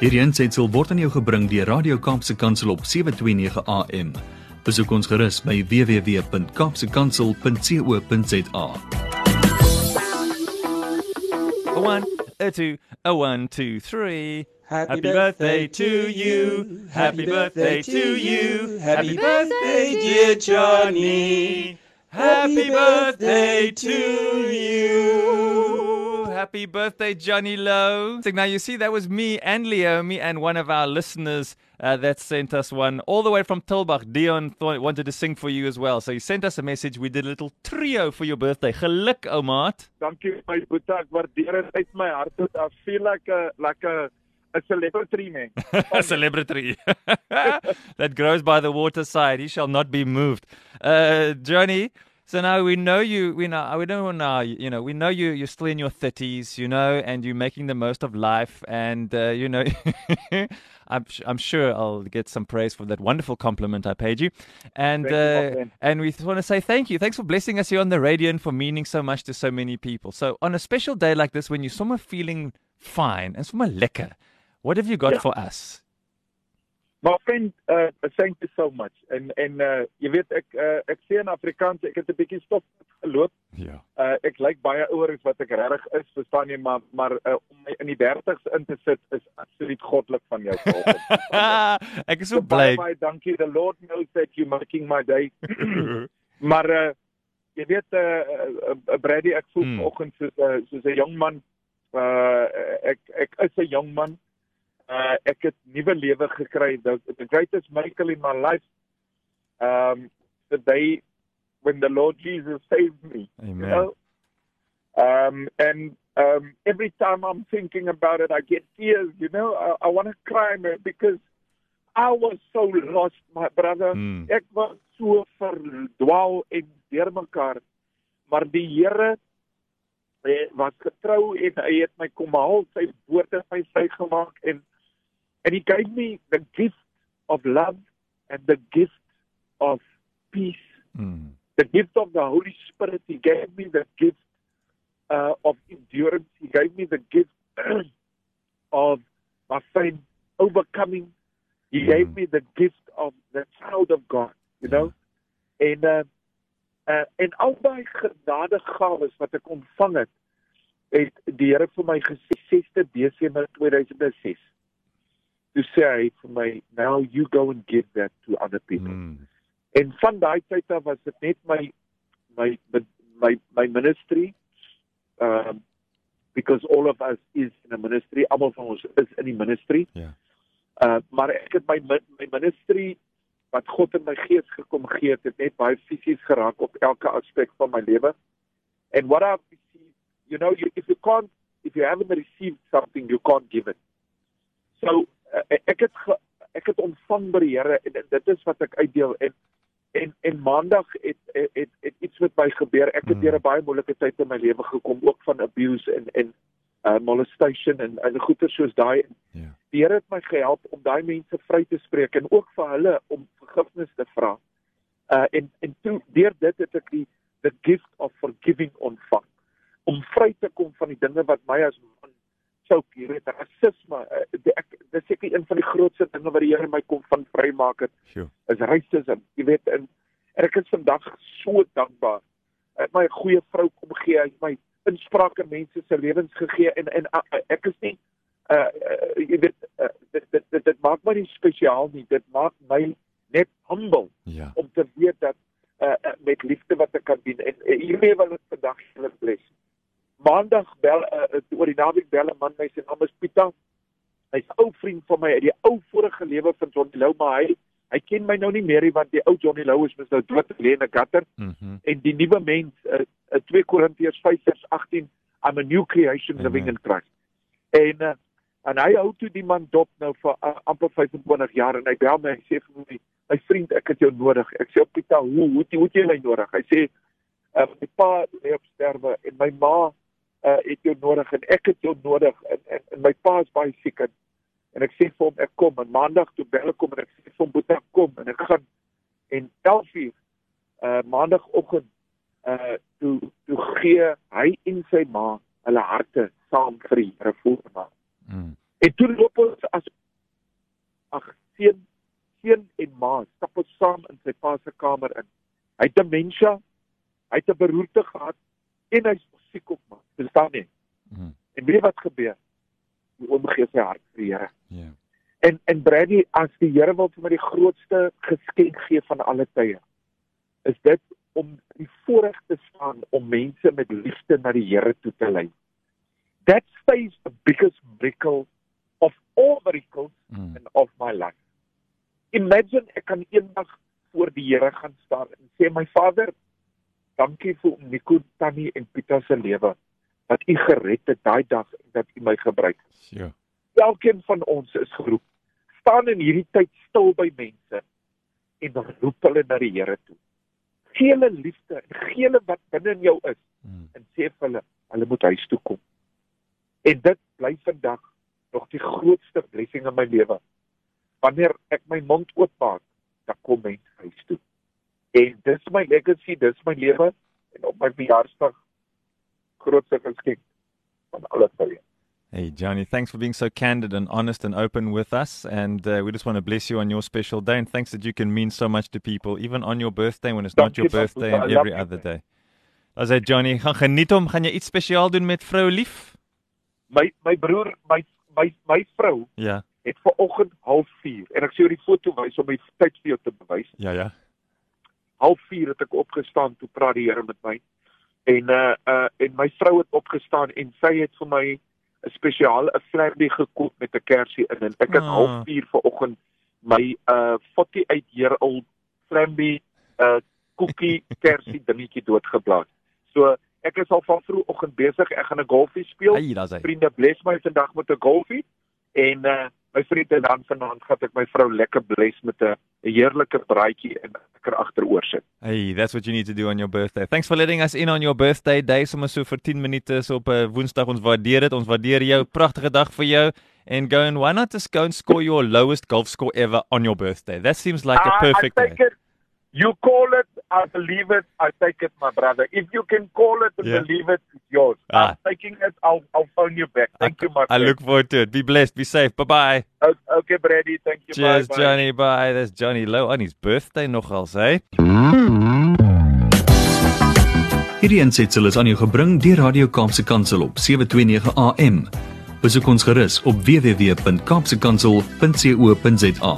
Hierdie aanseit sal word aan jou gebring deur Radio Kaapse Kansel op 7:29 AM. Besoek ons gerus by www.kapsekansel.co.za. One, a two, a one, two, three. Happy, birthday to you. Happy birthday to you. Happy birthday, dear Johnny. Happy birthday to you. Happy birthday, Johnny Lowe. Now you see, that was me and Leomi and one of our listeners uh, that sent us one all the way from Tilbach. Dion thought, wanted to sing for you as well. So he sent us a message. We did a little trio for your birthday. Geluk, ou maat. Dankie my boetie, ek waardeer dit uit my hart tot I feel like a like a a celebrity man. a celebrity that grows by the waterside. He shall not be moved. Uh, Johnny, so now we know you. We know we know now. You know we know you. You're still in your thirties. You know, and you're making the most of life. And uh, you know, I'm I'm sure I'll get some praise for that wonderful compliment I paid you. And uh, and we want to say thank you. Thanks for blessing us here on the radio and for meaning so much to so many people. So on a special day like this, when you're somewhere feeling fine and somewhere lekker, what have you got Yeah. for us? My friend, uh, thank you so much. En en uh, jy weet ek uh, ek sê in Afrikaans ek het 'n bietjie stof geloop. Ja. Uh, ek lyk baie ouer as wat ek regtig is, verstaan jy, maar maar uh, om my in die 30's in te sit is absoluut goddelik van jou vanoggend. ek is so baie bly. baie dankie. The Lord knows that you making my day. maar uh, jy weet uh, uh, uh, Brady, ek voel Hmm. vanoggend soos uh, soos 'n jong man. Uh, ek ek is 'n jong man. Uh, ek het nuwe lewe gekry. The, the greatest miracle in my life um the day when the Lord Jesus saved me. You Amen. know? Um, and um, every time I'm thinking about it, I get tears. You know, I, I want to cry, man, because I was so lost, my brother. Mm. Ek was so verdwaal en deurmekaar. Maar die Here eh, was getrou en hy het my kom haal, sy woord het my vrygemaak en and he gave me the gift of love and the gift of peace Mm. the gift of the Holy Spirit. He gave me the gift uh, of endurance. He gave me the gift of my friend overcoming. He gave Mm. me the gift of the child of God. You know, en uh, uh, en al daai genadegawes wat ek ontvang het, het die Here vir my gesê 6de Desember 2006. Toe sê hy vir my, "Now you go and give that to other people." Mm. En van daai tyd af was dit net my my my my ministry um because all of us is in a ministry almal van ons is in die ministry. Ja. Uh maar ek het my my ministry wat God in my gees gekom gee het, het net baie fisies geraak op elke aspek van my lewe. And what I've received, you know, you, if you can't if you haven't received something, you can't give it. So ek het ge, ek het ontvang by die Here en, en dit is wat ek uitdeel en en en maandag het het het, het iets met my gebeur. Ek het Mm. deur 'n baie moeilike tyd in my lewe gekom ook van abuse en en uh, molestation en en goeie soos daai. Ja. Die Here het my gehelp om daai mense vry te spreek en ook vir hulle om vergifnis te vra. Uh en en toe deur dit het ek die the gift of forgiving ontvang om vry te kom van die dinge wat my as choke, jy weet, rasisme. Uh, die- ek dis seker een van die grootste dinge wat die Here my kom van vrymaak het Sure. is racism. Jy weet en, en ek is vandag so dankbaar. Het my goeie vrou kom gee, hy my inspraak in mense se lewens gegee en en uh, ek is nie uh, uh jy weet uh, dit, dit dit dit maak my nie spesiaal nie. Dit maak my net humble Ja. om te weet dat uh, met liefde wat ek kan dien en uh, hiermee wil ek vandag julle bless. Maandag bel uh, oor die naweek bel 'n man my se naam is Pieter. Hy's 'n ou vriend van my uit die ou vorige lewe van Johnny Lou, maar hy hy ken my nou nie meer nie want die ou Johnny Lou is mos nou dood lê in 'n gutter Mhm. en die nuwe mens uh, uh, 2 Korintiërs 5:18 I'm a new creation living Amen. in Christ. En uh, en hy hou toe die man dop nou vir uh, amper 25 jaar en hy bel my en sê vir my my vriend ek het jou nodig. Ek sê op Pieter, hoe hoe hoe jy my nodig? Hy sê uh, my pa lê op sterwe en my ma uh, het jou nodig en ek het jou nodig en en, en my pa is baie siek en, en ek sê vir hom ek kom en maandag toe bel ek hom en ek sê vir hom boetie kom en ek gaan en 11 uur uh maandagooggend uh toe toe gee hy en sy ma hulle harte saam vir die Here voormaak. Mm. En toe loop ons as seun seun en ma stap ons saam in sy pa se kamer in. Hy het demensie, hy het 'n beroerte gehad en hy's siek op man. Verstaan jy? Mm. En weet wat gebeur? Die oom gee sy hart vir die Here. Yeah. En en Brady, as die Here wil vir my die grootste geskenk gee van alle tye, is dit om die voorreg te staan om mense met liefde na die Here toe te lei. That stays the biggest miracle of all miracles Mm. in of my life. Imagine ek kan eendag voor die Here gaan staan en sê my Vader, dankie vir Nico, Tannie en Pieter se lewe dat u gered het daai dag en dat u my gebruik het. Sure. Elkeen van ons is geroep. Staan in hierdie tyd stil by mense en roep hulle na die Here toe. Gee hulle liefde en gee hulle wat binne in jou is Mm. en sê vir hulle hulle moet huis toe kom. En dit bly vandag nog die grootste blessing in my lewe. Wanneer ek my mond oopmaak, dan kom mense huis toe. En dis my legacy, dis my lewe en op my verjaarsdag grootste geskenk van alle tye. Hey, Johnny, thanks for being so candid and honest and open with us. And uh, we just want to bless you on your special day. And thanks that you can mean so much to people, even on your birthday when it's not Thank your birthday and every other day. As hy Johnny, gaan geniet hom. Gaan jy iets spesiaal doen met vrou lief? My my broer, my my my vrou Ja. het ver oggend 04:30 en ek sê oor die foto wys om my tyd vir jou te bewys. Ja, ja. 04:30 het ek opgestaan toe praat die Here met my. En uh uh en my vrou het opgestaan en sy het vir my 'n spesiale 'n flambie gekook met 'n kersie in en ek het Ah. 04:30 vanoggend my uh 48 year old flambie uh koekie kersie dingetjie doodgeblaas. So ek is al van vroegoggend besig. Ek gaan 'n golfie speel. Hey, vriende bless my vandag met 'n golfie en uh my vriende dan vanaand gaan ek my vrou lekker bless met 'n heerlike braaitjie en lekker agteroor sit. Hey, that's what you need to do on your birthday. Thanks for letting us in on your birthday day. Sommer so vir 10 minute so op 'n Woensdag. Ons waardeer dit. Ons waardeer jou. Pragtige dag vir jou. And go and why not just go and score your lowest golf score ever on your birthday? That seems like a perfect I, I day. take it. You call it, I believe it. I take it, my brother. If you can call it and Yeah. believe it, it's yours. Ah. I'm taking it. I'll I'll phone you back. Thank I, you, my I friend. look forward to it. Be blessed. Be safe. Bye bye. Okay, Brady. Thank you. Cheers, bye, bye. Johnny. Bye. There's Johnny Low on his birthday nogals, hey? Hierdie aansetsel is aan jou gebring deur Radio Kaapse Kansel op 729 AM. Besoek ons gerus op www.kaapsekansel.co.za.